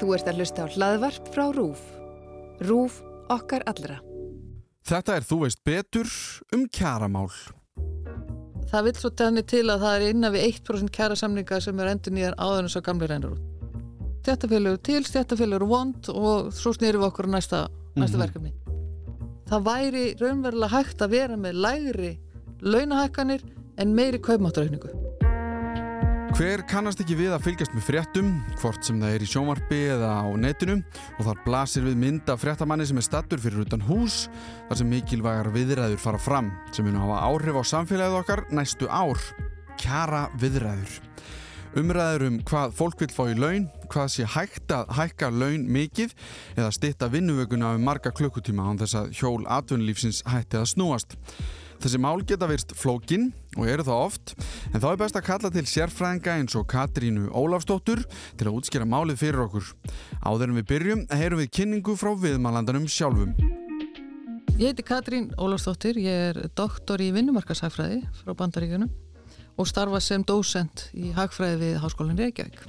Þú ert að hlusta á hlaðvarp frá RÚF. RÚF okkar allra. Þetta er Þú veist betur um kjaramál. Það vil svo tæni til að það er innan við 1% kjara samninga sem er endur nýjar áður en svo gamli reynur út. Stjættafélögur til, stjættafélögur vond og svo snýrum við okkur næsta, næsta verkefni. Það væri raunverulega hægt að vera með lægri launahækkanir en meiri kaupmáttaraukningu. Hver kannast ekki við að fylgjast með fréttum, hvort sem það er í sjónvarpi eða á netinu og þar blasir við mynd af fréttamanni sem er stattur fyrir utan hús þar sem mikilvægar viðræður fara fram sem mun hafa áhrif á samfélagið okkar næstu ár. Kjara viðræður. Umræður um hvað fólk vil fá í laun, hvað sé hægt að hækka laun mikið eða stitta vinnuvöguna um marga klukkutíma án þess að hjól atvinnulífsins hætti að snúast. Þessi mál geta virst flókin og eru það oft, en þá er best að kalla til sérfræðinga eins og Katrínu Ólafsdóttur til að útskýra málið fyrir okkur. Áður en við byrjum, heyrum við kynningu frá viðmælandanum sjálfum. Ég heiti Katrín Ólafsdóttir, ég er doktor í vinnumarkashagfræði frá Bandaríkunum og starfa sem dósent í hagfræði við Háskólinn Reykjavík.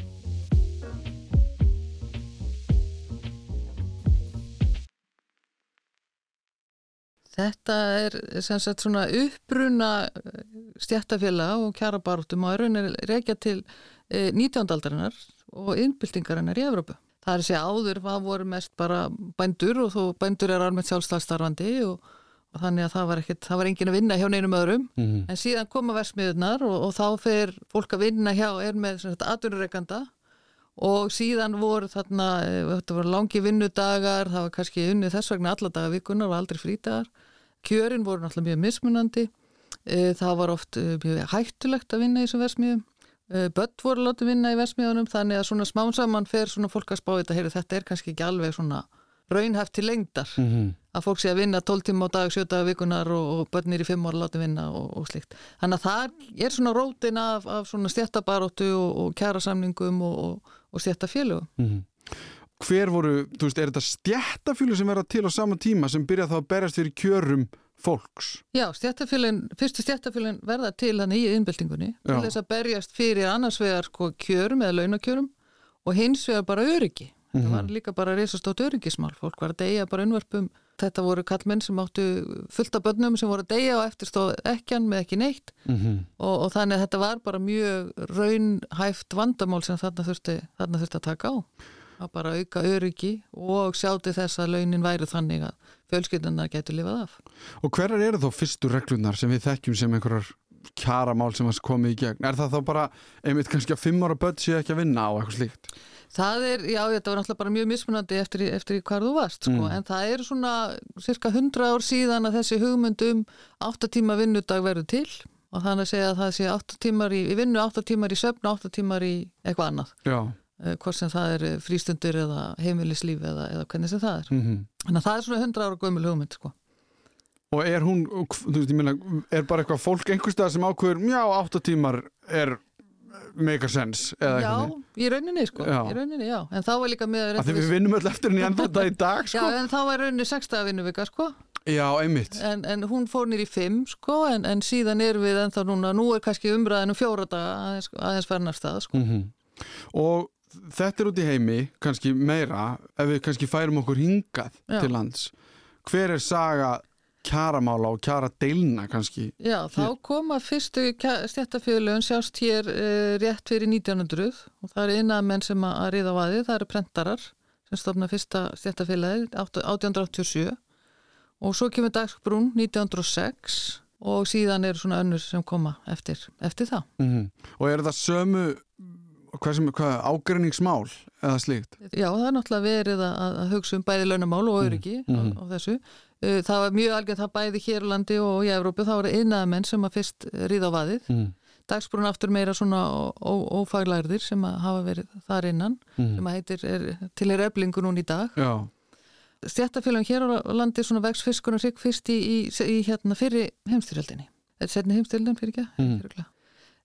Þetta er sem sagt svona uppbruna stjættafélag og kjarabartum og er reykja til 19. aldarinnar og innbyltingarinnar í Evrópu. Það er að segja áður hvað voru mest bara bændur og þó bændur er almennt sjálfstæðstarfandi og, og þannig að það var, ekkit, það var engin að vinna hjá neinum öðrum mm -hmm. en síðan koma versmiðunar og, og þá fer fólk að vinna hjá er með aðunurreikanda og síðan voru þarna, þetta voru langi vinnudagar, það var kannski unni þess vegna alla daga vikunar og aldrei frítagar kjörin voru náttúrulega mjög mismunandi það var oft mjög hættulegt að vinna í þessum versmiðum börn voru látið vinna í versmiðunum þannig að svona smán saman fer svona fólk að spá þetta, heyri, þetta er kannski ekki alveg svona raunhæft til lengdar mm -hmm. að fólk sé að vinna 12 tíma á dag, 7 dagar vikunar og, og börnir í 5 ára látið vinna og, og slikt. Þannig að það er svona rótin af, af svona stjættabaróttu og, og kjærasamningum og stjættafélögum. Mm -hmm. Hver voru, þú veist, er þetta stjættafélög sem verða til á sama tíma sem byrja þá að berjast fyrir kjörum fólks. Já, stjættafélagin, fyrstu stjættafélagin verða til hann í innbyltingunni til þess að berjast fyrir annars vegar sko, kjörum eða launakjörum og hins vegar bara öryggi. Mm -hmm. Það var líka bara reysastótt öryggismál. Fólk var að deyja bara unnvarpum. Þetta voru kallmenn sem áttu fullt af börnum sem voru að deyja og eftirstóð ekkjan með ekki neitt mm -hmm. og, og þannig að þetta var bara mjög raunhæft vandamál sem þarna þurfti, þarna þurfti að taka á. Að bara auka öryggi og sjáti þess að launin væri þannig að fjölskyldunar getur lifað af. Og hverjar eru þá fyrstu reglunar sem við þekkjum sem einhverjar kjaramál sem að komið í gegn? Er það þá bara einmitt kannski að fimm ára börn sé ekki að vinna á eitthvað slíkt? Það er, já þetta var náttúrulega bara mjög mismunandi eftir, eftir hvar þú varst sko, mm. en það er svona cirka 100 ár síðan að þessi hugmyndum 8 tíma vinnudag verður til og þannig að segja að það sé 8 tímar í, í vinnu, 8 tímar í söfn, 8 tímar í eitthvað annað. Já hvort sem það er frístundur eða heimilislíf eða, eða hvernig sem það er mm -hmm. þannig að það er svona 100 ára gömul hugmynd sko. og er hún þú veist ég minna, er bara eitthvað fólk einhverstað sem ákveður, já, 8 tímar er make a sense já, í rauninni sko já. í rauninni, já, en þá er líka með að við vinnum öll eftir henni enda þetta í dag sko. já, en þá er rauninni 6 dagar vinnuvika sko Já, einmitt. En, en hún fór nýri fimm sko, en, en síðan er við ennþá núna, nú er kannski umræðinu um fjóra daga aðeins, aðeins fernarstað sko. Mm -hmm. Og þetta er út í heimi, kannski meira ef við kannski færum okkur hingað Já. til lands hver er saga kjaramála og kjara deilna kannski? Já, þá hér? koma fyrstu stjættafjöluðun sjást hér uh, rétt fyrir 1900 og það er einað menn sem að riða á aðið, það eru prentarar sem stofna fyrsta stjættafjöluði 1887 og svo kemur Dagsbrún 1906 og síðan eru svona önnur sem koma eftir, eftir það. Mm -hmm. Og er það sömu hvað, sem, hvað ágrinningsmál eða slíkt? Já, það er náttúrulega verið að, að hugsa um bæði launamál og öryggi mm -hmm. á, á þessu. Uh, það var mjög algjörð það bæði hér á landi og í Evrópu, þá var það innamenn sem að fyrst ríða á vaðið. Mm. Dagsbrún aftur meira svona ófaglærðir sem að hafa verið þar innan, mm. sem að heitir er, til er öflingu núna í dag. Já. Stjættafélagin hér á landi svona vext og hrygg fyrst í, í, í hérna fyrir heimstyrjaldinni. Þetta er setni heimstyrjaldin fyrir ekki, mm. fyrir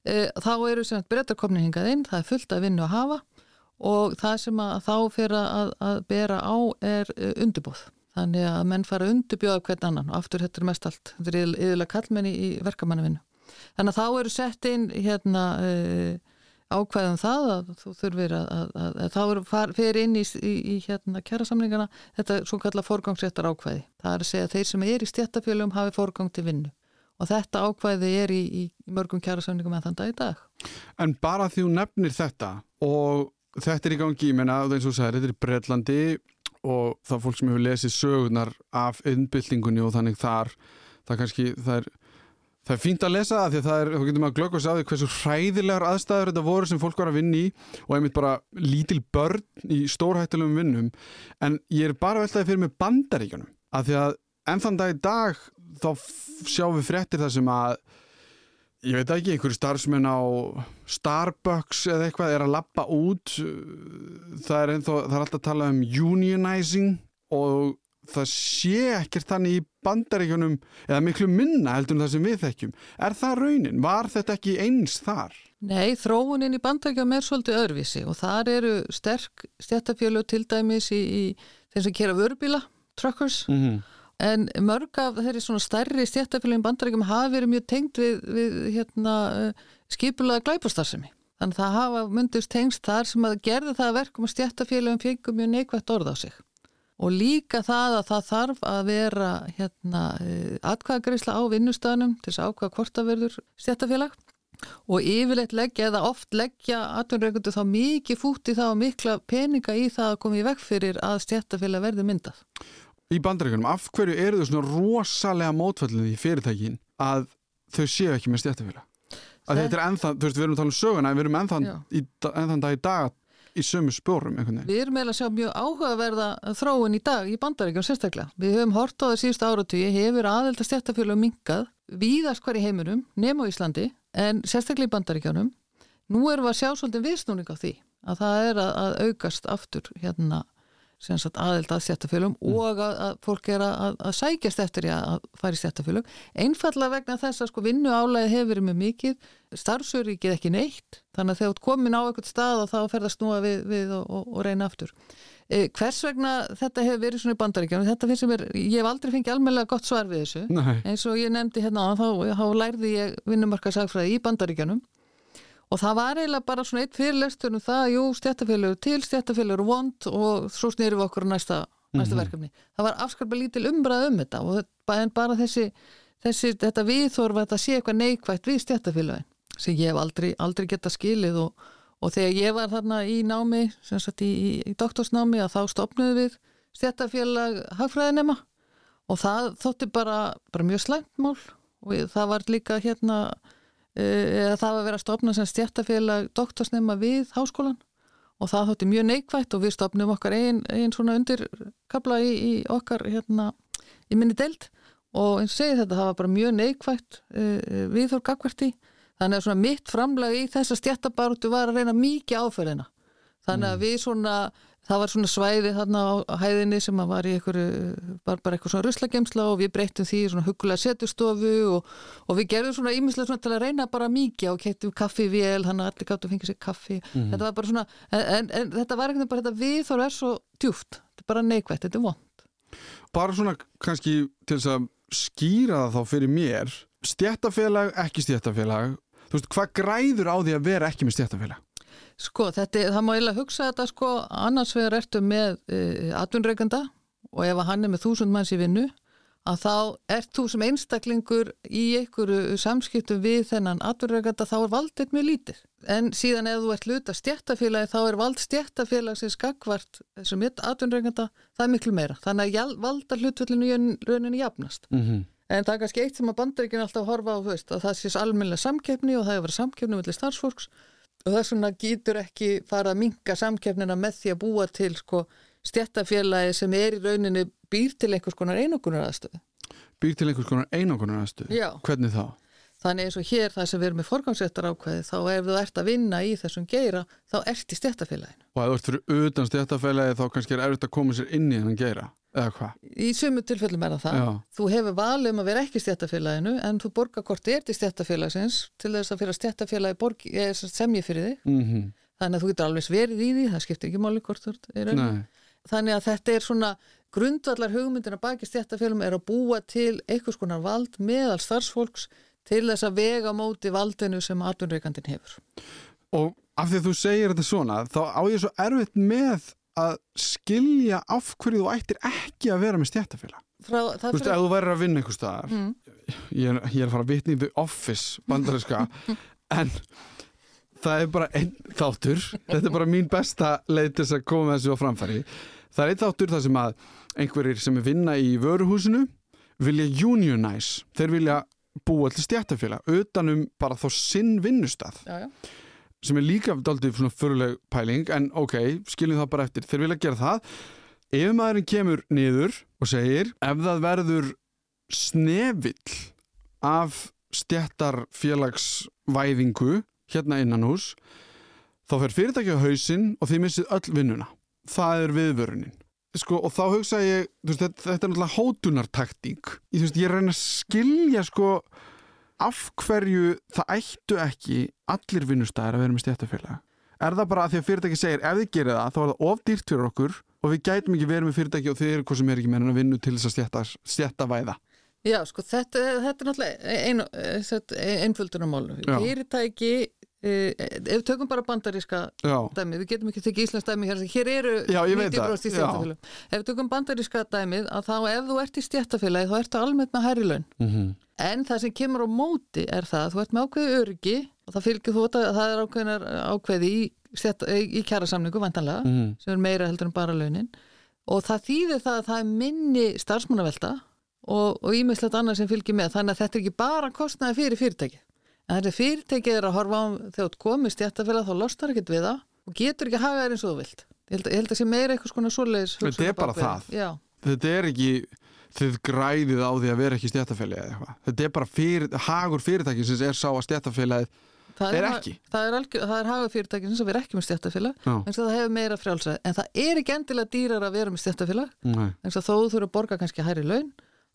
e, þá eru sem að breytarkomni hingað inn, það er fullt að vinna að hafa og það sem að þá fyrir að, að bera á er e, undirbóð. Þannig að menn fara að undirbjóða hvern annan og aftur þetta er mest allt, þetta er yfirlega kallmenni í verkamannavinu. Þannig að þá eru sett inn hérna, e, ákvæðum það að þú þurfir að, að, að, að þá er far, fyrir inn í, í, í hérna kjærasamlingana þetta svo kalla forgangsréttar ákvæði það er að segja að þeir sem er í stjættafélagum hafi forgang til vinnu og þetta ákvæði er í, í mörgum kjærasamlingum en þann dag í dag. En bara því hún nefnir þetta og þetta er í gangi, ég menna, eins og særi, þetta er Breitlandi og það er fólk sem hefur lesið sögunar af innbyltingunni og þannig þar, það kannski, það er Það er fínt að lesa það því að það er, þá getur maður að glöggast á því hversu hræðilegar aðstæður þetta voru sem fólk var að vinna í og einmitt bara lítil börn í stórhættilegum vinnum. En ég er bara veltaði fyrir mig bandaríkjunum að því að enn þann dag í dag þá sjáum við fréttir það sem að ég veit ekki, einhverju starfsmenn á Starbucks eða eitthvað er að lappa út það er, ennþá, það er alltaf að tala um unionizing og það sé ekkert þannig í bandaríkjunum eða miklu minna heldur en það sem við þekkjum. Er það raunin? Var þetta ekki eins þar? Nei, þróunin í bandaríkjum er svolítið öðruvísi og þar eru sterk stjættafjölu til dæmis í, í þeim sem kera vörubíla, truckers Mm -hmm. En mörg af þeirri svona stærri stjættafjölu í bandaríkjum hafa verið mjög tengt við, við hérna, skipulaða glæpastarsemi. Þannig að það hafa myndist tengst þar sem að gerði það verkum að stjættafjölum fengum mjög neikvægt orð á sig og líka það að það þarf að vera hérna, atkvæðagreysla á vinnustöðunum til þess að ákvæða hvort að verður stjættafélag og yfirleitt leggja eða oft leggja atvinnreikundu þá mikið fút í það og mikla peninga í það að koma í vekk fyrir að stjættafélag verður myndað. Í bandaríkunum, af hverju eru þau svona rosalega mótfallið í fyrirtækin að þau séu ekki með stjættafélag? Að þetta er ennþann, þú veist, við erum að tala um söguna en við erum ennþann, í, ennþann dag í dag í sömu spórum. Við erum eiginlega að sjá mjög áhugaverða þróun í dag í bandaríkjum sérstaklega. Við höfum hort á það síðustu áratugi, hefur aðelda stjættafélagum minkað, víðast hver í heiminum, nema Íslandi, en sérstaklega í bandaríkjánum. Nú erum við að sjá svolítið viðsnúning á því að það er að, að aukast aftur hérna aðelda að stjættafélagum mm. og að, að fólk er að, að sækjast eftir að fara í stjættafélagum. Einfallega vegna þess að sko vinnu álæði hefur verið með mikið, starfsöryggið ekki neitt, þannig að þegar þú komin á eitthvað stað og þá ferðast núa við, við og, og, og reyna aftur. Eh, hvers vegna þetta hefur verið svona í bandaríkjánum, þetta finnst sem er, ég hef aldrei fengið almennilega gott svar við þessu, Nei. eins og ég nefndi hérna á þá, þá lærði ég vinnumarkasagfræði í bandaríkjánum Og það var eiginlega bara svona eitt fyrirlestur um það, jú, stjættafélögur til, stjættafélögur vond og svo snýrum við okkur á næsta, næsta Mhm. verkefni. Það var afskarpa lítil umræð um þetta en bara þessi, þessi þetta viðþorfa að þetta sé eitthvað neikvægt við stjættafélögin sem ég hef aldrei, aldrei geta skilið og, og þegar ég var þarna í námi, sem sagt í, í, doktorsnámi að þá stopnuðu við stjættafélag hagfræðinema og það þótti bara, bara mjög slæmt mál og það var líka hérna eða það var að vera að stopna sem stjættafélag doktorsnema við háskólan og það þótti mjög neikvægt og við stopnum okkar einn ein svona undirkabla í, í okkar hérna í minni deild. Og eins og segi þetta það var bara mjög neikvægt uh, viðhór gagverti þannig að svona mitt framlag í þessa stjættabarutu var að reyna mikið áferðina. Þannig að við svona það var svona svæði þarna á hæðinni sem var í einhverju, var bara eitthvað svona ruslagemsla og við breyttum því svona hugulega setustofu og, og við gerðum svona ímislega svona til að reyna bara mikið og kettum kaffi vel, hann að allir gáttu að fengja sér kaffi. Þetta var bara svona, en, en, en þetta var eitthvað bara þetta við þá er svo djúft þetta er bara neikvægt, þetta er vond Bara svona kannski til þess að skýra það þá fyrir mér, stjættafélag, ekki stjættafélag, þú veist, hvað græður á því að vera ekki með stjættafélag? Sko, þetta, er- það má eiginlega hugsa þetta sko, annars vegar ertu með uh, atvinnreikanda og ef að hann er með þúsund manns í vinnu að þá ert þú sem einstaklingur í einhverju samskiptum við þennan atvinnreikanda þá er valdið mjög lítið. En síðan ef þú ert luta stjættafélagi þá er vald stjættafélagi sem skakvart þessum atvinnreikanda það er miklu meira. Þannig að valda hlutvöldinu rauninni jafnast. Mm -hmm. En það er kannski eitt sem að bandaríkinn alltaf horfa á, veist, að það sé almennilega samkeppni og það hefur verið samkeppni mellir starfsfólks og þess vegna getur ekki fara að minka samkeppnina með því að búa til sko stjættafélagi sem er í rauninni býr til einhvers konar einokunar aðstöðu. Býr til einhvers konar einokunar aðstöð? Já. Hvernig þá? Þannig eins og hér það sem við erum með forgangsréttar ákveði þá ef þú ert að vinna í þessum geira þá ert í stjættafélaginu. Og ef þú ert fyrir utan stjættafélagi þá kannski er erfitt að koma sér inn í hennan geira, eða hvað? Í sumu tilfellum er það það. Já. Þú hefur valið um að vera ekki stjættafélaginu en þú borgar hvort er til stjættafélagsins til þess að fyrir stjættafélagi eh, semji fyrir þig. Mm Þannig að þú getur alveg verið í því, það skiptir ekki máli hvort þú rauninni. Nei. Þannig að þetta er svona grundvallar hugmyndina baki stjættafélum er að búa til einhvers konar vald meðal starfsfólks til þess að vega móti valdinu sem atvinnreikandin hefur. Og af því að þú segir þetta svona þá á ég svo erfitt með að skilja af hverju þú ættir ekki að vera með stjættafélag Frá, Þú veist, ef þú verður að vinna einhver staðar Mm. ég, ég er að fara að vitna í The Office bandariska en það er bara einn þáttur þetta er bara mín besta leið til þess að koma þessu á framfæri það er einn þáttur þar sem að einhverjir sem er vinna í vöruhúsinu vilja unionize þeir vilja búa til stjættafélag utanum bara þá sinn já. Sem er líka daldið svona fyrirleg pæling en ok, skiljum það bara eftir. Þeir vilja gera það. Ef maðurinn kemur niður og segir ef það verður snevill af stjættarfélagsvæðingu hérna innan hús þá fer fyrirtæki á hausinn og þið missið öll vinnuna. Það er viðvörunin. Sko, og þá hugsa ég veist, þetta, þetta er náttúrulega hótunartaktík. Ég, veist, ég reyna að skilja sko af hverju það ættu ekki allir vinnustæðir að vera með stjættafélag er það bara að því að fyrirtæki segir ef þið gerir það þá er það ofdýrt fyrir okkur og við gætum ekki verið með fyrirtæki og þið eru hvað sem er ekki með að vinna til þess að stjætta, stjætta væða Já, sko, þetta, þetta er náttúrulega ein, einföldunarmál. Fyrirtæki, e, ef við tökum bara bandaríska Já, dæmið, við getum ekki tekið Íslands dæmið hér, hér eru Já, ég veit 90% það, í já. stjættafélagum. Ef við tökum bandaríska dæmið, að þá ef þú ert í stjættafélagi, þá ertu almennt með hærri laun. mm En það sem kemur á móti er það að þú ert með ákveði öryggi og það fylgir þú að það er ákveðinar ákveði í, í kjærasamningu vantanlega, Mhm. sem er meira heldur en bara launin. Og það þýðir það að það er minni starfsmannavelta og, ímislegt annað sem fylgir með. Þannig að þetta er ekki bara kostnaði fyrir fyrirtæki en þetta fyrirtæki er að horfa á þegar þú komið stjættafélag þá lostar ekkert við það og getur ekki að haga þær eins og þú vilt. Ég held, ég held að sé meira eitthvað svona svoleiðis Þetta er bara það. Já, þetta er ekki þið græðið á því að vera ekki stjættafélagi eða eitthvað. Þetta er bara fyrir, hagur fyrirtæki sem er sá að stjættafélagið það Er ha- ekki? Það er, algjör, það er haga fyrirtæki sem er ekki með stjættafélag en það hefur meira frjálsæð en það er ekki endilega dýrar að vera með stjættafélag en þó þú þurfa að borga kannski hærri laun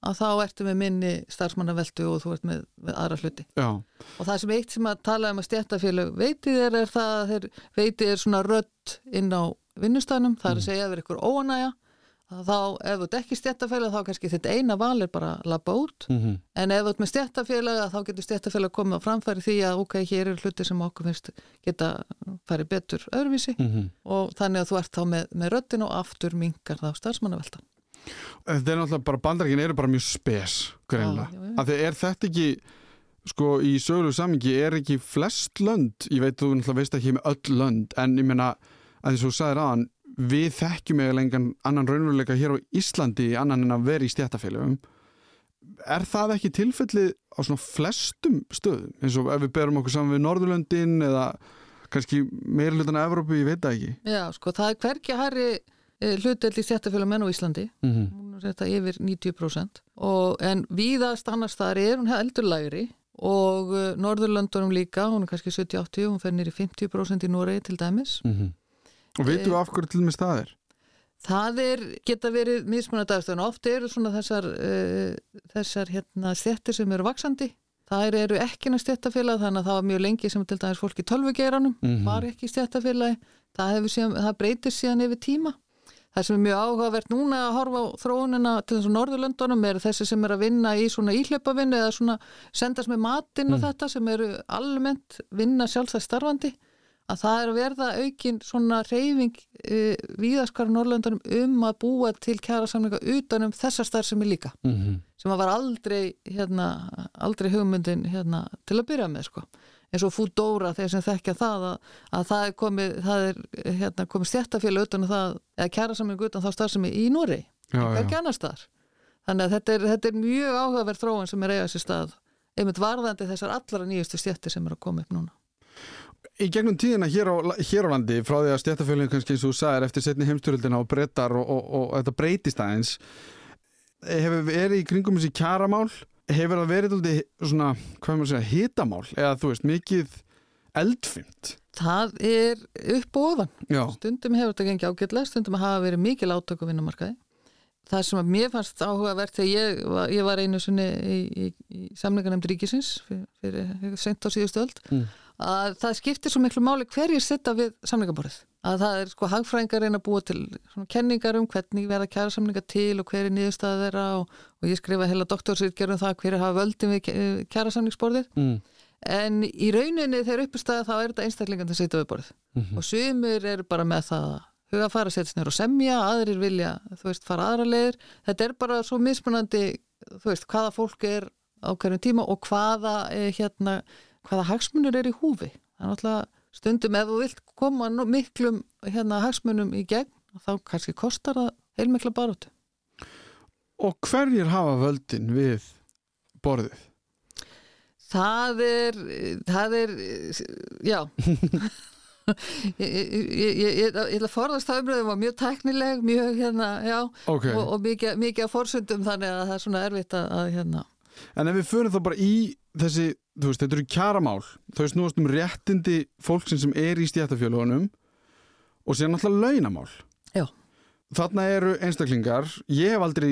að þá ertu með minni starfsmannaveltu og þú ert með, með aðra hluti. Já, og það sem eitt sem að tala um að stjættafélag veitið er, er það að veitið er svona rödd inn á vinnustæðnum, það er að segja ef er ykkur óanæja að þá ef þú ekki stjættafélag þá kannski þetta eina val er bara að labba út. Mm en ef þú ert með stjættafélag þá getur stjættafélag komið á framfæri því að ok, hér eru hluti sem okkur finnst geta farið betur öðruvísi. Mhm. og þannig að þú ert þá með, með röddin og aftur minkar þá starfsmannaveltan þetta er náttúrulega bara bandarækin eru bara mjög spes greinlega, af því er þetta ekki sko í sögulegu samingi er ekki flest lönd, ég veit þú veist ekki með öll lönd, en ég meina að því svo sagðir aðan, við þekkjum eða lengan annan raunveruleika hér á Íslandi annan en að vera í stjættafélögum er það ekki tilfellið á svona flestum stöðum? Eins og ef við berum okkur saman við Norðurlöndin eða kannski meira hlutan af Evrópu, ég veit það ekki. Já, sko, það er hverki hærri eh, hlutdeild í stjættafélag menn á Íslandi. Mm -hmm. hún er þetta yfir 90% og, en víðast annars þar er hún heldur lægri og uh, Norðurlöndunum líka, hún er kannski 70-80 hún fer nýri 50% í Noregi til dæmis og veitum við af hverju til með það er? Það er, geta verið mismunandi aðstöðun, oft eru svona þessar uh, þessar hérna stjættir sem eru vaksandi, það eru ekki stjættafélag, þannig að það var mjög lengi sem til dæmis fólk í tölvugeiranum, Mhm. var ekki stjættafélagi, það, það breytir síðan yfir tíma. Það sem er mjög áhugavert núna að horfa á þróunina til þessu Norðurlöndunum er þessi sem er að vinna í svona íhlaupavinnu eða svona sendast með matinn og þetta sem eru almennt vinna sjálfstæð starfandi að það er að verða aukin svona reyfing uh, víðaskara Norðurlöndunum um að búa til kjærasamlinga utanum þessar starf sem er líka mm -hmm. sem að var aldrei hérna, aldrei hugmyndin hérna, til að byrja með sko eins og Foodora þeir sem þekkja það að, að það er komið, það er hérna, komið stjættafélag utan um það eða kjærasamlingu utan þá starfsemi í Nóri já, já. ekki annar staðar þannig að þetta er, þetta er mjög áhugaverð þróun sem er eiga sér stað einmitt varðandi þessar allra nýjustu stjættir sem er að koma upp núna í gegnum tíðina hér á, hér á landi frá því að stjættafélagin kannski eins og þú sagðir eftir setni heimstyröldina og brettar og, og, og, þetta breytist aðeins hefur verið í kringum þessi kjaramál? Hefur það verið aldrei svona, hvað maður segja, hitamál? Eða þú veist, mikið eldfimt? Það er upp og ofan. Já, stundum hefur þetta gengið ágætlega, stundum hafa verið mikil átöku vinnumarkaði. Það sem að mér fannst áhugavert þegar ég ég var einu sinni í, í, í samlingarnefnd ríkisins fyrir, fyrir sent á síðustu öld Mm. Að það skiptir svo miklu máli hverjir sitta við samlingaborðið. Að það er sko hagfræðingar reyna að búa til kenningar um hvernig verða kæra samlinga til og hver er niðurstaða þeirra og, og ég skrifa heila doktorsýrgerum það hverjir hafa völdin við kæra samlingsborðið mm. en í rauninni þegar uppistæða þá er þetta einstaklingan að setja við borð og sumir eru bara með það að huga að fara að setja snur og semja, aðrir vilja þú veist, fara aðra leiðir þetta er bara svo mismunandi þú veist, hvaða fólk er á hverjum tíma og hvaða, eh, hérna, hvaða hagsmunur er í húfi. Það er náttúrulega stundum ef þú vilt koma miklum hérna, hagsmunum í gegn þá kannski kostar það heilmikla baróttu Og hverjir hafa völdin við borðið? Það er, það er, já, ég, ætla að forðast það umröðum var mjög tæknileg, mjög hérna, já, Ok, og, og mikið, mikið af forsöndum þannig að það er svona erfitt að, að hérna, en ef við förum þá bara í þessi, þú veist, þetta eru kjaramál þau snúast um réttindi fólksinn sem er í stjættafjölugunum og síðan náttúrulega launamál. Já. Þarna eru einstaklingar ég hef aldrei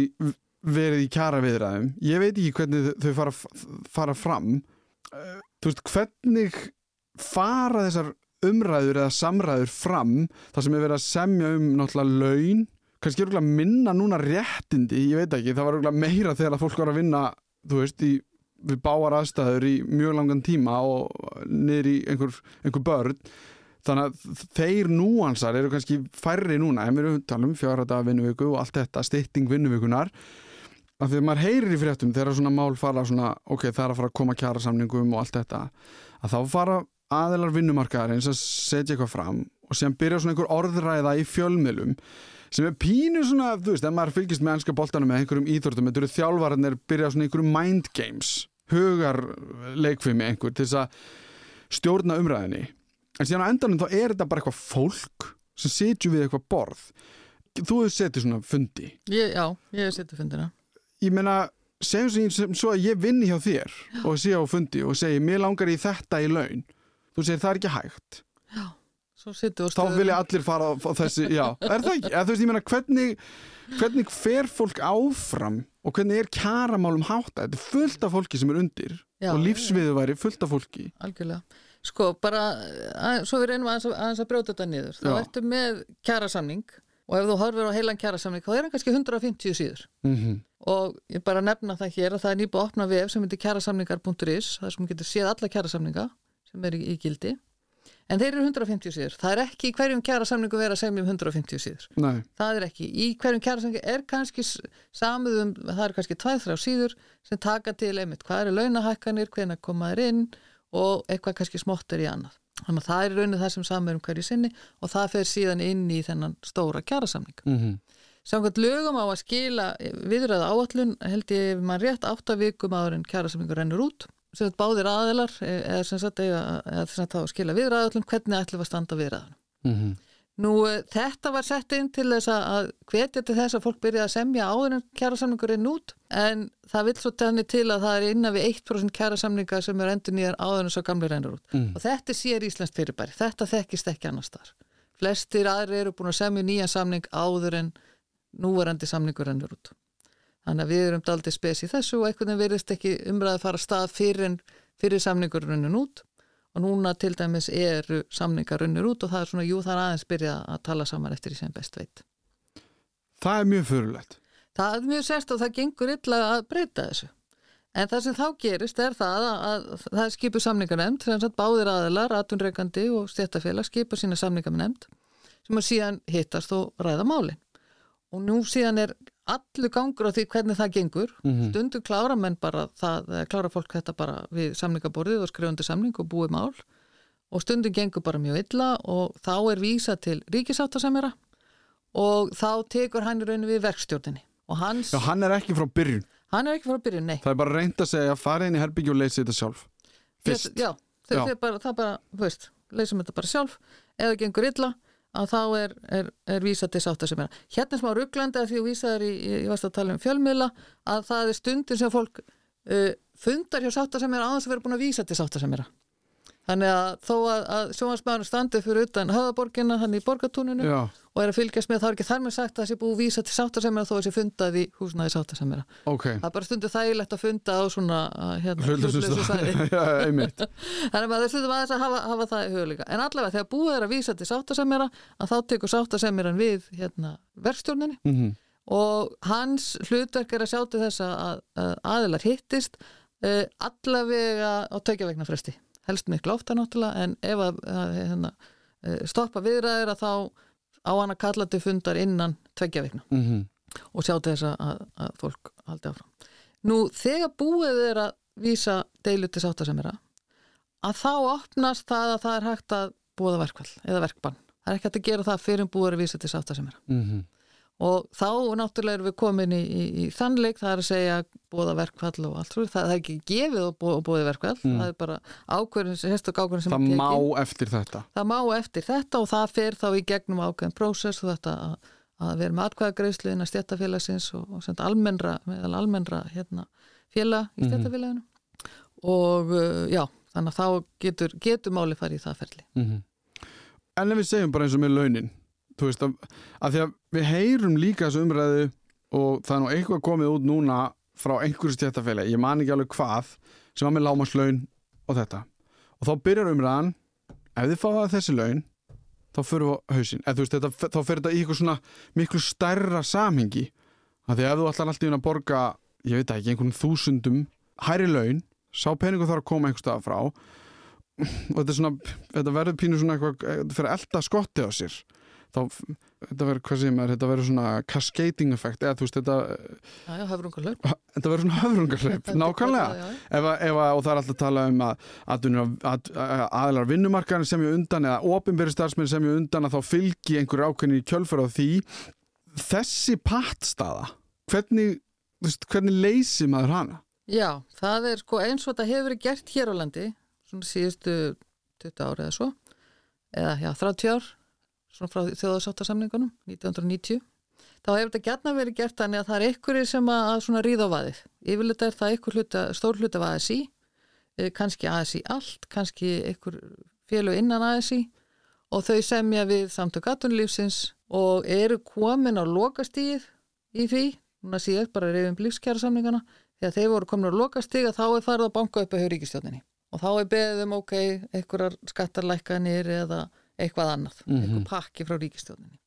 verið í kjara viðræðum ég veit ekki hvernig þau fara, fara fram. Þú veist, hvernig fara þessar umræður eða samræður fram þar sem er verið að semja um náttúrulega laun? Kannski er minna núna réttindi ég veit ekki, það var örugglega meira þegar að fólk var að vinna þú veist, í, við báar aðstæður í mjög langan tíma og niður í einhver, einhver börn. Þannig að þeir núansar eru kannski færri núna, en við erum talum fjára daga vinnuviku og allt þetta, stytting vinnuvikunar af því að maður heyrir í fréttum þegar svona mál fara svona, ok, það er að fara að koma kjara samningum og allt þetta að þá fara aðeinar vinnumarkaðar eins að setja eitthvað fram og síðan byrja svona einhver orðræða í fjölmiðlum sem er pínu svona, þú veist, ef maður fylgist með ennska boltanum með einhverjum íþórtum, þetta eru þjálfararnir byrja svona einhverjum mind games hugar leikfimi einhver til þess að stjórna umræðinni en síðan á endanum þá er þetta bara eitthvað fólk sem setju við eitthvað borð. Þú hefur setið svona fundi. Ég, já, ég hef setið fundina. ég meina, segjum sem, sem svo að ég vinni hjá þér og sé á fundi og segi, mér langar í þetta í laun. Þú segir, það er ekki hægt. Og þá vilja allir fara á, þessi, já, er það ekki? Þú veist, ég meina, hvernig hvernig fer fólk áfram og hvernig er kjaramálum hátta þetta er fullt af fólki sem er undir Já, og lífsviðu væri fullt af fólki. Algjörlega. Sko, bara, að, svo við reynum aðeins að, aðeins að brjóta þetta niður. Þá ertu með kjarasamning og ef þú horfir á heilan kjarasamning þá er hann kannski 150 síður. mm Og ég bara nefna það hér að það er að opna vef sem heitir kjarasamningar.is þar sem getur séð alla kjarasamninga sem er í, í gildi. En þeir eru 150 síður. Það er ekki í hverjum kjarasamningu verið að semja um 150 síður. Nei, Það er ekki. Í hverjum kjærasamningi er kannski s- samið um, það er kannski tvæð þrjá síður sem taka til einmitt hvað eru launahækkanir, hvenær koma þær inn og eitthvað kannski smátt er í annað. Þannig að það er í raunin það sem samið er um hverju sinni og það fer síðan inn í þennan stóra kjærasamning. mm Samkvæmt lögum á að skila viðræða áallun held ég maður rétt átta vikum áður en kjærasamningur rennur út sem sagt báðir aðilar eh, eða sem sagt, að skila viðræða áallun hvernig ætlum við að standa viðræðan. -hmm. Nú, eh, þetta var sett inn til þess að- hvetja til þess að fólk byrja að semja áður en kjærasamningurinn út en það vill svo tenni til að það er innan við 1% kjærasamninga sem er endur nýjar áður en svo gamli rennur út Mm. og þetta er sér íslenskt fyrirbæri, þetta þekkist ekki annars þar. Flestir aðri eru búin að semja nýjan samning áður en núverandi samningur rennur út. Þannig að við erum daldið spes í þessu og einhvern veginn verðist ekki umræði að fara stað fyrir, fyrir samningur rennur út og núna til dæmis eru samningar runnir út og það er svona, jú það er aðeins byrja að tala saman eftir því sem best veit. Það er mjög fyrirlegt Það er mjög sérst og það gengur illa að breyta þessu. En það sem þá gerist er það að, að það er skipu samningarnemnd, sem sagt báðir aðilar, atunreikandi og stjættafélag skipa sína samningarnemnd sem að síðan hittast og ræða málin. Og nú síðan er allur gangur á því hvernig það gengur. Mhm. Stundum klára menn bara það, klára fólk þetta bara við samningaborðið og skrifandi samning og búið mál. Og stundum gengur bara mjög illa og þá er vísa til ríkisáttasemjara og þá tekur hann í rauninu við verkstjórninni. Og hans, Já, hann er ekki frá byrjun. Hann er ekki frá að byrja, nei. Það er bara reynd að segja, fara inn í herbyggju og leysi þetta sjálf. Fyrst. já, Já. þeir bara, það bara, veist leysum þetta bara sjálf, eða gengur illa að þá er, er, er vísa til sáttasemjara. Hérna er smá rugglandi að því að vísa er í, ég varst að tala um fjölmiðla að það er stundin sem fólk uh, fundar hjá sáttasemjara aðeins að vera búin að vísa til sáttasemjara þannig að þó að, að sjónvarsmaður standið fyrir utan höfðaborgina, hann í borgatúninu Já, og er að fylgjast með, þá er ekki þar með sagt að það sé búið vísa til sáttasemjara þó að sé fundað í húsnaði sáttasemjara. ok Það er bara stundu þægilegt að funda á svona uh, hérna. Já, einmitt Þannig að maður stundum aðeins að hafa, hafa það í huguleika. En allavega þegar búið er að vísa til sáttasemjara að þá tekur sáttasemjaran við hérna, verkstjórninni mm og hans hlutverk er að sjá til þess að, að uh, allavega á tökja vegna fresti helst miklu ofta náttúrulega en ef að, að hérna, uh, stoppa viðræðir að þá á hann að kalla til fundar innan tveggja vegna mm og sjá til þess að, að, fólk haldi áfram. Nú þegar búið er að vísa deilu til sáttasemira að þá opnast það að það er hægt að búða verkvall eða verkbann. Það er ekki hægt að gera það fyrir búið að vísa til sáttasemira -hmm. Og þá náttúrulega erum við komin í, í, í þannleik, það er að segja búða verkvall og allt það, það er ekki gefið og búið, búið verkvall, það er bara ákverðin, sérstök ákverðin sem Það er tekin. má eftir þetta það má eftir þetta og það fer þá í gegnum ákveðin prósess og þetta að, að vera með atkvæðagreislu innan stjættafélagsins og, og senda almennra, meðal almennra hérna, félag í stjættafélaginu og uh, já, þannig að þá getur, getur máli farið í það ferli. -hmm. En ef við segjum bara eins og með launin þú veist að, því að við heyrum líka þessu umræðu og það er nú eitthvað komið út núna frá einhverju stjættafélagi, ég man ekki alveg hvað sem var með lámaslaun og þetta. Og þá byrjar umræðan ef þið fáið þessi laun þá fyrir við á hausinn, eða þú veist þetta, þá fyrir þetta í eitthvað svona miklu stærra samhengi. Að því ef þú ætlar alltaf inn að borga ég veit það ekki, einhvern þúsundum hærri laun, sá peningu þarf að koma einhver stað frá. Og þetta svona, þetta verður pínu svona eitthvað, þetta fyrir að elda skotti á sér þá, þetta verður, hvað segir maður þetta verður svona cascading effect eða þú veist, þetta, Já, já, höfrungar lög. þetta verður svona höfrungarleip nákvæmlega, ef, ef, og það er alltaf að tala um að, að, að, að aðlar vinnumarkaðin sem ég undan eða ofinberi starfsmenn sem ég undan að þá fylgi einhverju ákveðni í kjölfur á því þessi pattstaða hvernig, veist, hvernig leysi maður hana? Já, það er sko eins og þetta hefur verið gert hér á landi svona síðustu 20 ári eða svo eða já, 30 ár svona frá þjóðarsáttasamningunum 1990 þá hefur þetta gætna verið gert þannig að það er einhverjir sem að, svona ríða á vaðið. Yfirleita er það einhver hluta, stór hluta af ASI eh, kannski ASI allt kannski einhver félug innan ASI og þau semja við samtök atunlífsins og eru komin á lokastíð í því, núna síðan bara reyfum lífskjara samningana þegar þeir voru komin á lokastíð að þá er farið að banka upp að hjá ríkistjóninni og þá er beðið um ok, einhverjar skattarlækkanir eða eitthvað annað, einhver pakki frá ríkistjóninni.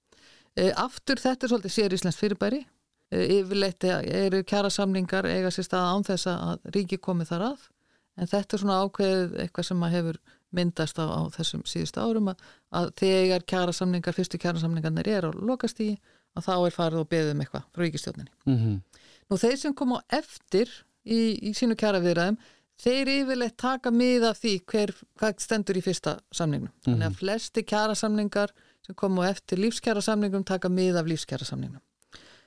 E, aftur þetta er svolítið sér Íslands fyrirbæri, e, yfirleitt eru kjarasamningar eiga sér stað án þess að ríki komið þar að, en þetta er svona ákveðið eitthvað sem að hefur myndast á, á þessum síðustu árum að, að þegar kjarasamningar, fyrstu kjarasamningarnir er á lokastíði, að þá er farið og beðið um eitthvað frá ríkistjóninni. Mm -hmm. Nú þeir sem kom á eftir í, í sínu kjaraviðræðum, þeir yfirleitt taka mið af því hver, hvað stendur í fyrsta samningnum. Þannig að flesti kjarasamningar sem kom á eftir lífskjarasamningum taka mið af lífskjarasamningnum.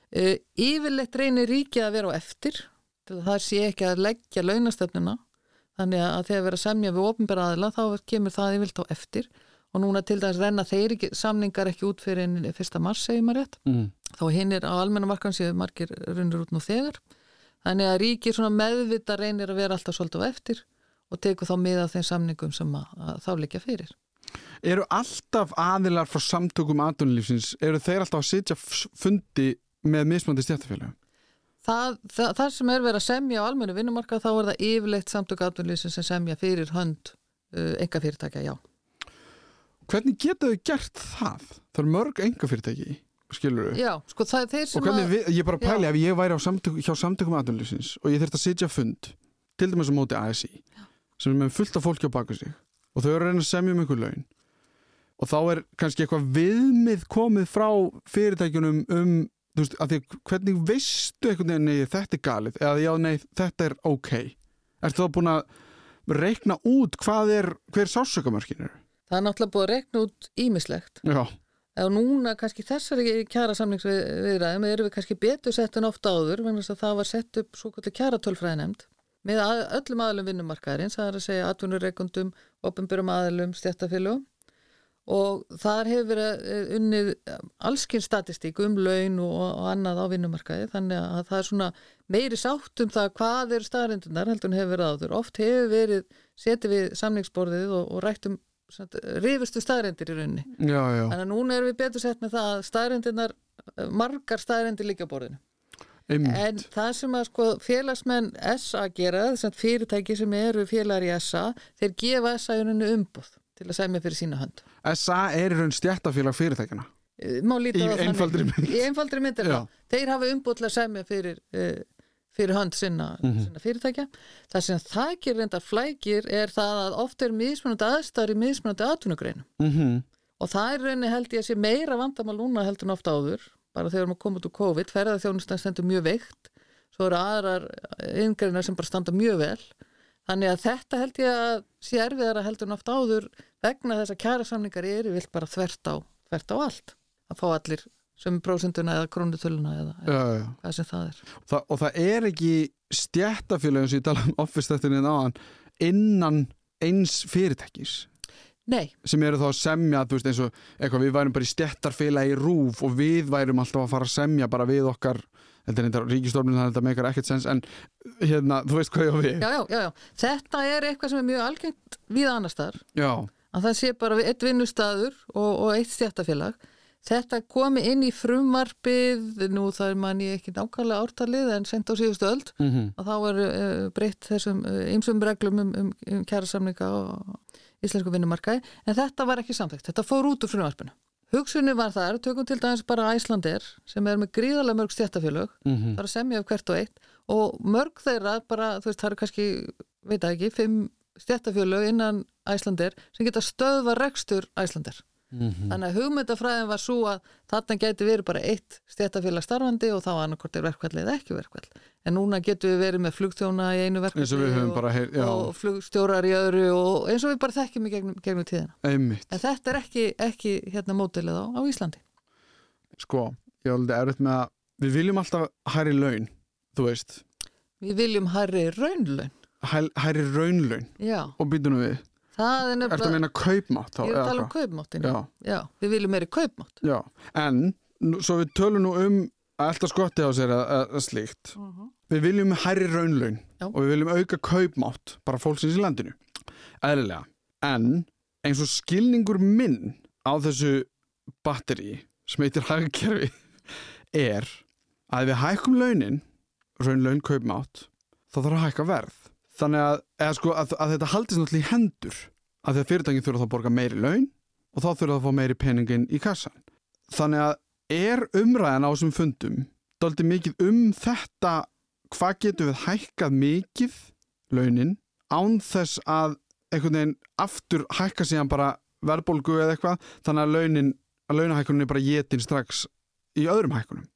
Uh, yfirleitt reynir ríkið að vera á eftir það sé ekki að leggja launastöfnuna þannig að þegar vera semja við ofinbæra aðila þá kemur það yfirleitt á eftir og núna til dæs renna þeir ekki, samningar ekki út fyrir fyrsta mars segir maður rétt Mm. þá hinn er á almenna markan séu margir runnur út nú þegar þannig að ríkir svona meðvita reynir að vera alltaf svolítið á eftir og tekur þá með af þeim samningum sem að, að þá liggja fyrir Eru alltaf aðilar frá samtökum aðdunlífsins, eru þeir alltaf að sitja fundi með mismandi stjættafélagum? það, það, það sem er verið að semja á almennu vinnumarka þá er það yfirleitt samtök atvinnlýsin sem semja fyrir hönd uh, enga fyrirtækja, já Hvernig geta þau gert það? Það eru mörg enga fyrirtæki, skilur þau? Já, sko það er þeir sem að við, ég bara pæli Já. ef ég væri samtök, hjá samtökum aðdunlífsins og ég þurft að sitja fund, til dæmis á móti ASI, sem er með fullt af fólki á baku sig og þau eru að reyna að semja um einhver laun og þá er kannski eitthvað viðmið komið frá fyrirtækjunum um, þú veist, að því hvernig veistu einhvern veginn, nei, þetta er galið eða já, nei, þetta er ok Ertu þá búin að reikna út hvað er, hver sásökamörkin eru? það er náttúrulega búið að rekna út ímislegt Já, og núna kannski þessari kjara samlingsviðræðum erum við kannski betur sett en ofta áður þess að það var sett upp svo kvöldu kjara tölfræðinemnd með að, öllum aðlum vinnumarkaðarins, það er að segja atvinnureikundum, opinbjörum aðlum, stjættafélugum og þar hefur verið eh, unnið allskinn statistík um laun og, og annað á vinnumarkaði þannig að það er svona meiri sátt um það hvað eru staðarindunar heldur en hefur verið áður. Oft hefur verið setið við samningsborðið og, og rætt um rifustu staðarindir í rauninni. já, já að núna erum við betur sett með það að staðarindirnar, margar staðarindir líka borðinu. En Einmitt. það sem að sko félagsmenn SA gera, þess að fyrirtæki sem eru félagar í SA, þeir gefa SA í rauninni umboð til að segja fyrir sína hönd. SA er í raun stjættafélag líta Í einfaldri mynd. Í einfaldri mynd. Þeir hafa umboð til að segja fyrir, uh, fyrir hönd sinna, sinna fyrirtækja. Það sem það gerir reyndar flækir er það að oft er mismunandi aðstæður í mismunandi atvinnugreinum. mm Og það er rauninni held ég að sé meira vandamál núna heldur en oft áður, bara þegar maður komið úr COVID, ferðarþjónustan stendur mjög veikt, svo eru aðrar yngreinar sem bara standa mjög vel. Þannig að þetta held ég að sé erfiðara heldur en oft áður vegna þess að kjærasamningar eru vilt bara þvert á, þvert á allt. Að fá allir sömu prósenduna eða krónutöluna eða, eða já, já. hvað sem það er. Þa, og það er ekki stjættafélagum sem ég tala um office þetta áðan innan eins fyrirtækis Nei, sem eru þá að semja veist, eins og eitthvað, við værum bara í stjættarfélagi rúf og við værum alltaf að fara að semja bara við okkar ríkistofnun þannig að þetta meikar ekkert sens en hérna, þú veist hvað ég á við já, já, já, já. Þetta er eitthvað sem er mjög algengt við annars þar. já, að það sé bara eitt vinnustadur og, og eitt stjættafélag þetta komi inn í frumvarpið nú það er manni ekki nákvæmlega ártalið en sent á síðustu öld mm að þá er uh, breytt þessum ymsum reglum um, um, um kærasamninga og íslensku vinnumarkaði en þetta var ekki samþekkt, þetta fór út úr frumvarpinu. Hugsunni var þar, tökum til dæmis bara Æslander sem er með gríðarlega mörg stjættafélög Mhm. það er að semja af hvert og eitt og mörg þeirra bara, þú veist, það eru kannski veit það ekki, fimm stjættafélög innan Æslander sem geta stöðva rekstur Æslander Mhm. þannig að hugmyndafræðin var svo að þarna geti verið bara eitt stjættafélag starfandi og þá annarkort er verkvall eða ekki verkvall en núna getum við verið með flugtjóna í einu verkvalli eins og og, flugstjórar í öðru og eins og við bara þekkjum í gegnum, gegnum tíðina. Einmitt. En þetta er ekki, ekki hérna mótilið á, á Íslandi. Sko, ég er alveg erfitt með að við viljum alltaf hæri laun þú veist, við viljum hærri raunlaun. Hæ- hæri raunlaun. Já, og býtunum við, það er ertu að nefnilega meina kaupmátt þá, ég er að tala um kaupmáttin já, já, við viljum meiri kaupmátt. Já, en svo við tölum nú um að elda skotti á sér að, að, að slíkt við viljum hæri raunlaun Já. og við viljum auka kaupmátt bara fólksins í landinu. Eðlilega, en eins og skilningur minn á þessu batteri sem heitir hagkerfi er að við hækkum launin raunlaun kaupmátt þá þarf að hækka verð þannig að, sko, að, að þetta haldist náttúrulega í hendur að því að fyrirtækin þurfa þá að borga meiri laun og þá þurfa að fá meiri peningin í kassan þannig að er umræðan á þessum fundum daldi mikið um þetta hvað getum við hækkað mikið launin án þess að einhvern veginn aftur hækka síðan bara verðbólgu eða eitthvað þannig að launin að launahækkunin er bara getin strax í öðrum hækkunum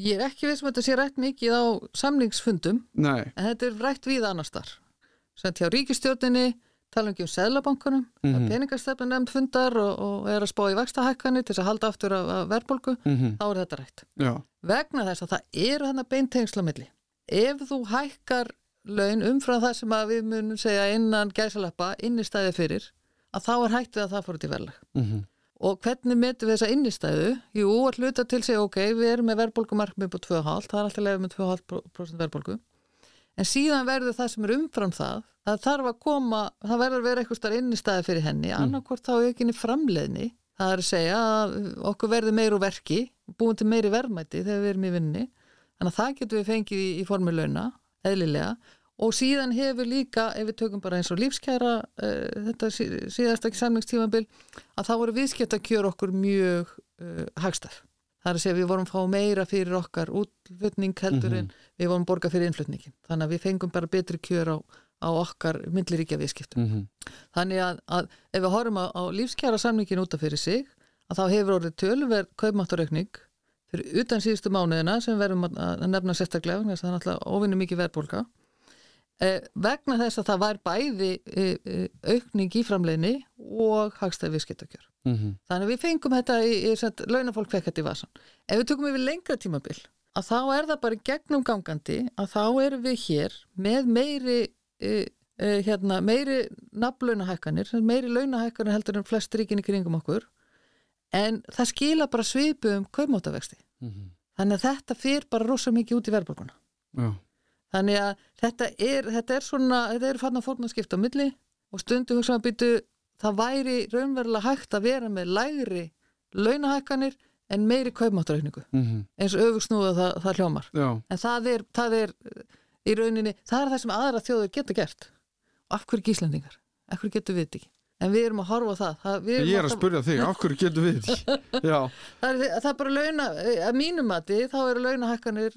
ég er ekki veist um að þetta sé rætt mikið á samningsfundum Nei, en þetta er rætt við annars þar sem hjá ríkistjórninni tala ekki um seðlabankunum mm. -hmm. peningastefnu nefnd fundar og, og er að spá í vakstahækkanir til þess að halda aftur af, af verðbólgu, mm þá er þetta rætt. Já, vegna þess að það eru þannig beintengsla milli. Ef þú hækkar laun umfram það sem við munum segja innan gæsalappa innistæði fyrir að þá er hægt við að það fór út í verðlag. Mm og hvernig metum við þessa innistæðu? Jú, að hluta til segja ok, við erum með verðbólgumarkmið på 2,5, það er alltaf lefið með 2,5% verðbólgu. En síðan verður það sem er umfram það það þarf að koma, það verður að vera eitthvað starf innistæði fyrir henni, annarkvort þá aukinni framleiðni, það er að segja að okkur verður meir úr verki búin til meiri verðmæti þegar við erum í vinni þannig að það getur við fengið í, í formi launa, eðlilega og síðan hefur líka, ef við tökum bara eins og lífskæra uh, þetta sí, síðasta samlingstímabil að þá voru viðskipt að kjöra okkur mjög uh, hagstaf. Það er að segja við vorum fá meira fyrir okkar útflutning heldur en við vorum borga fyrir innflutningin. Þannig að við fengum bara betri kjör á, á okkar myndliríkja viðskiptum. -hmm. Þannig að, að ef við horfum á, á lífskjara samningin út af fyrir sig að þá hefur orðið tölverð kaupmáttaraukning fyrir utan síðustu mánuðina sem verðum að, nefna sérstaklega þess að það er náttúrulega óvinni mikið verðbólka eh, vegna þess að það var bæði eh, eh, aukning í framleiðni og hagstæði viðskiptakjör. Mm Þannig að við fengum þetta í, í launafólk fekk þetta í vasan. Ef við tökum yfir lengra tímabil að þá er það bara gegnum gangandi að þá erum við hér með meiri e, e, hérna, meiri nafnlaunahækkanir, meiri launahækkanir heldur en flest ríkin í kringum okkur en það skila bara svipu um kaumótavexti. -hmm. Þannig að þetta fyrir bara rosa mikið út í verðbólkuna. Já, Þannig að þetta er, þetta er svona, þetta eru fann að fórna skipta á milli og stundum hugsa að byttu það væri raunverulega hægt að vera með lægri launahækkanir en meiri kaupmáttaraukningu mm eins og öfugsnúða það, það hljómar. já, En það er, það er í rauninni, það er það sem aðra þjóður geta gert. Og af hverju gíslendingar? Af hverju getur við þetta ekki? En við erum að horfa það. það ég er að alltaf- spurja þig, á hverju getum við þetta? Er, það er bara launa, að mínum mati þá eru launahækkanir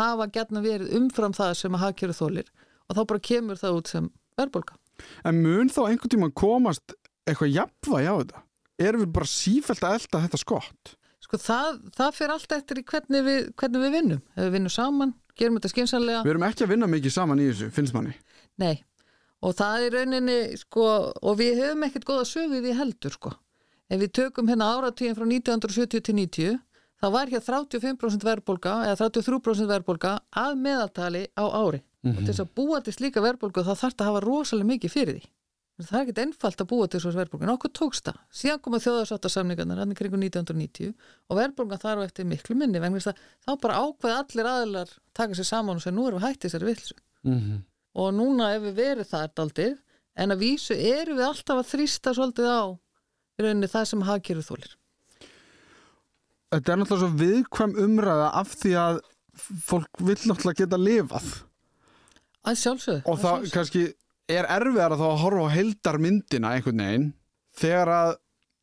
hafa gætna verið umfram það sem að hagkjöru þólir og þá bara kemur það út sem verðbólka. En mun þá einhvern tíma komast eitthvað jafnvægi á þetta? Erum við bara sífælt að elda þetta skott? Sko það, það fyrir alltaf eftir í hvernig við, hvernig við vinnum. Ef við vinnum saman, gerum þetta skynsanlega. Við erum ekki að vinna mikið saman í þessu, finnst manni. Nei, og það er rauninni, sko, og við höfum ekkert góða sögið í heldur, sko. Ef við tökum hérna áratíðin frá 1970 til 90, þá var hér 35% verðbólka eða 33% verðbólka að meðaltali á ári. Mm -hmm. Og til þess að búa til slíka verðbólku þá þarf þetta að hafa rosalega mikið fyrir því. Það er ekkert einfalt að búa til þessu verðbólku, en okkur tókst það. Síðan koma þjóðarsáttasamningarnar hann kring 1990 og verðbólka þar og eftir miklu minni, þá bara ákveð allir aðlar taka sér saman og segja nú erum við hættið sér vilsu. Mm -hmm. Og núna ef við verið það er aldrei, en að vísu eru við alltaf að þrýsta svolítið á í rauninni það sem hafkjöru þólir. Þetta er náttúrulega svo viðkvæm umræða af því að fólk vil náttúrulega geta lifað. Að sjálfsögðu. Og það sjálfsögðu. kannski er erfiðar að þá að horfa á heldarmyndina einhvern veginn þegar að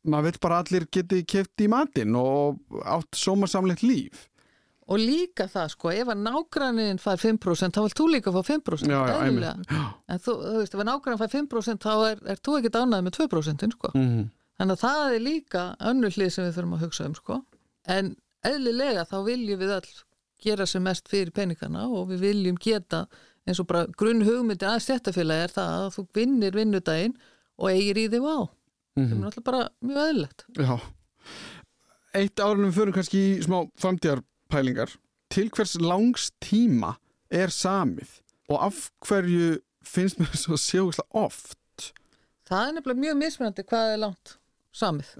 maður vil bara allir geti keft í matinn og átt sómasamleitt líf og líka það sko, ef að nágrannin fær 5% þá vilt þú líka fá 5% já, já, en þú, þú veist, ef að nágrannin fær 5% þá er, er þú ekkert ánæðið með 2% sko. mm -hmm. þannig að það er líka önnur hlið sem við þurfum að hugsa um sko. En eðlilega þá viljum við all gera sem mest fyrir peningana og við viljum geta eins og bara grunn hugmyndi að stjættafélagi er það að þú vinnir vinnudaginn og eigir í þig á mm -hmm. það er náttúrulega bara mjög aðlilegt Já, eitt árunum fyrir kannski í smá framtíðarpælingar. Til hvers langs tíma er samið og af hverju finnst mér svo sjókslega oft? Það er nefnilega mjög mismunandi hvað er langt samið.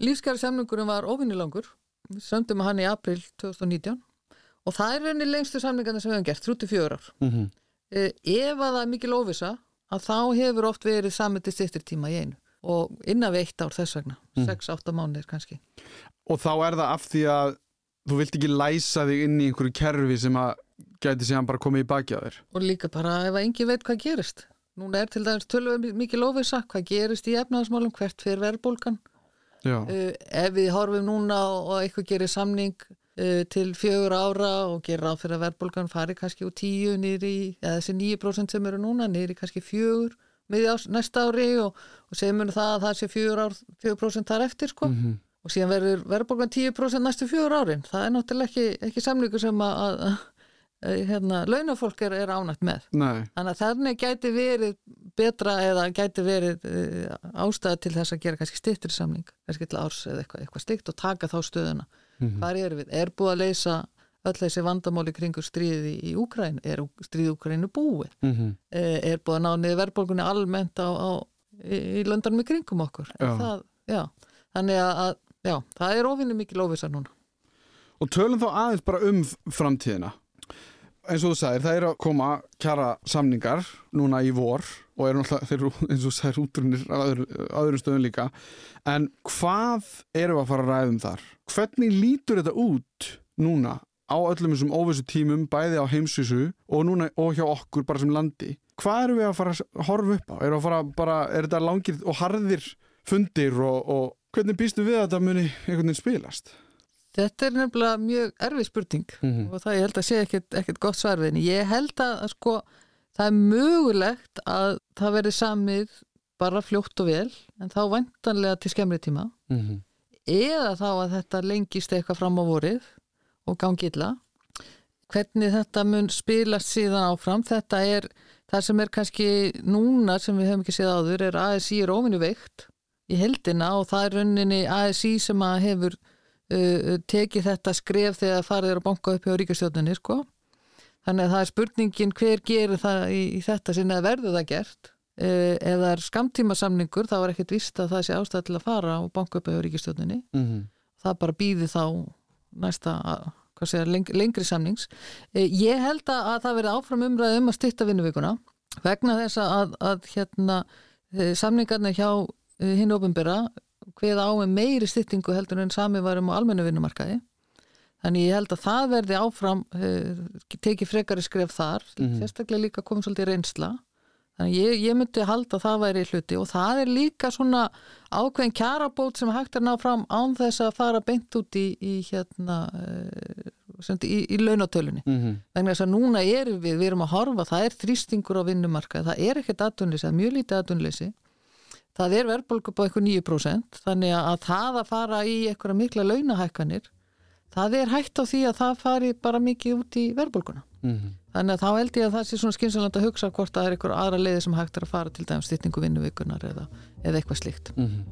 Lífskæri samningurum var ofinnilangur við söndum hann í april 2019 og það er reyni lengstu samningarnir sem við hefum gert, 34 ár. Mm -hmm. ef að það er mikil óvisa að þá hefur oft verið samið til styrtir tíma í einu og innan við eitt ár þess vegna, 6-8 mm. mánir kannski. Og þá er það af því að þú vilt ekki læsa þig inn í einhverju kerfi sem að gæti síðan bara komið í baki á þér. Og líka bara ef að engin veit hvað gerist. Núna er til dæmis tölvöð mikil óvisa hvað gerist í efnaðasmálum, hvert fyrir verðbólkan uh, ef við horfum núna og eitthvað gerir samning uh, til fjögur ára og gera á fyrir að verðbólgan fari kannski úr tíu nýri, eða þessi nýju prósent sem eru núna nýri kannski fjögur með ás, næsta ári og, og segjum við það að það sé fjögur prósent þar eftir sko. Mm -hmm. og síðan verður verðbólgan tíu prósent næstu fjögur árin, það er náttúrulega ekki, ekki samlíku sem að, að hérna, launafólk er, er ánægt með Nei. þannig að þannig gæti verið betra eða gæti verið uh, ástæða til þess að gera kannski styrtir samling kannski til árs eða eitthvað, eitthvað stygt og taka þá stöðuna mm -hmm. hvað er við? Er búið að leysa öll þessi vandamáli kringur stríði í Úkræn? Er stríði Úkrænu búið? Mm -hmm. Er búið að ná niður verðbólgunni almennt á, á, í, í löndanum í kringum okkur? Já. Það, já. Þannig að já, það er ofinni mikið lofisa núna. Og tölum þá aðeins bara um framtíðina. Eins og þú sagir, það er að koma kjara samningar núna í vor og er náttúrulega, eins og sagir, útrunir á öðru, öðrum stöðum líka. En hvað eru að fara að ræðum þar? Hvernig lítur þetta út núna á öllum þessum óvissu tímum, bæði á heimsvísu og núna og hjá okkur bara sem landi? Hvað eru við að fara að horfa upp á? Er, að fara bara, er þetta langir og harðir fundir og, og hvernig býstu við að þetta muni einhvern veginn spilast? Þetta er nefnilega mjög erfið spurning mm -hmm. og það ég held að sé ekkert, ekkert gott svarfiðin. Ég held að, sko það er mögulegt að það verði samið bara fljótt og vel en þá vantanlega til skemmri tíma mm -hmm eða þá að þetta lengist eitthvað fram á vorið og gangi illa hvernig þetta mun spilast síðan áfram þetta er það sem er kannski núna sem við hefum ekki séð áður er ASI er ofinu veikt í heldina og það er rauninni ASI sem að hefur uh, tekið þetta skref þegar farið er að banka upp hjá ríkastjóðinni sko. þannig að það er spurningin hver gerir það í, í þetta sinna að verðu það gert ef það er skamtíma samningur þá er ekkert vist að það sé ástæð til að fara og banka upp á ríkistjóninni mm -hmm. það bara býði þá næsta segja, leng, lengri samnings eh, ég held að það verði áfram umræði um að styrta vinnuvíkuna vegna þess að, að hérna, eh, samningarnir hjá hinn ofinbera hveða á með meiri styrtingu heldur en sami varum á almennu vinnumarkaði Þannig ég held að það verði áfram, tekið frekari skref þar, mm -hmm. sérstaklega líka komið svolítið reynsla Þannig ég, ég myndi halda að það væri hluti og það er líka svona ákveðin kjarabót sem hægt er ná fram án þess að fara beint út í, í hérna semt, í, í launatölunni mm -hmm. vegna þess að núna erum við, við erum að horfa það er þrýstingur á vinnumarka, það er ekkert aðtunleysi, það er mjög lítið aðtunleysi það er verðbólku på eitthvað 9% þannig að það að fara í eitthvað mikla launahækkanir það er hægt á því að það fari bara mikið út í verðbólkuna Mm -hmm. þannig að þá held ég að það sé svona skynsaland að hugsa hvort það er eitthvað aðra leiði sem hægt er að fara til dæmis styrningu vinnuvíkunar eða, eða eitthvað slíkt Mm -hmm.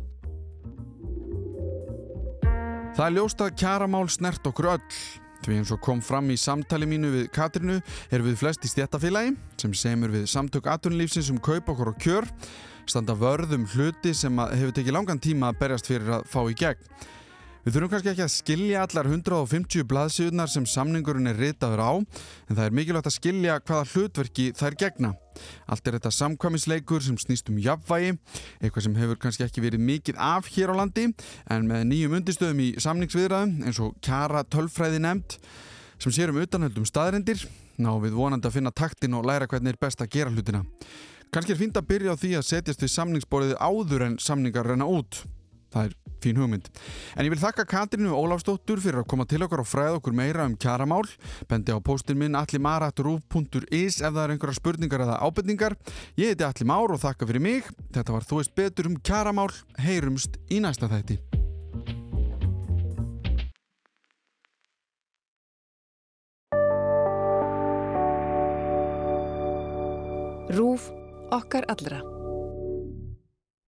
Það er ljóst að kjaramál snert okkur öll. Því eins og kom fram í samtali mínu við Katrinu erum við flest í stjættafélagi sem semur við samtök atunlífsins um kaup okkur og kjör, standa vörðum hluti sem hefur tekið langan tíma að berjast fyrir að fá í gegn. Við þurfum kannski ekki að skilja allar 150 blaðsíðunar sem samningurinn er ritaður á, en það er mikilvægt að skilja hvaða hlutverki þær gegna. Allt er þetta samkvæmisleikur sem snýst um jafnvægi, eitthvað sem hefur kannski ekki verið mikið af hér á landi, en með nýjum undistöðum í samningsviðræðum eins og kjara tölfræði nefnd, sem sér um utanhöldum staðrendir, ná við vonandi að finna taktin og læra hvernig er best að gera hlutina. Kannski er fínt að byrja á því að setjast við samningsborðið áður en samningar renna út. Það er fín hugmynd. En ég vil þakka Katrinu Ólafsdóttur fyrir að koma til okkar og fræða okkur meira um kjaramál. Bendi á póstin minn allimarat.ruf.is ef það er einhverja spurningar eða ábyrningar. Ég heiti Alli Már og þakka fyrir mig. Þetta var Þú veist betur um kjaramál. Heyrumst í næsta þætti. Rúf okkar allra.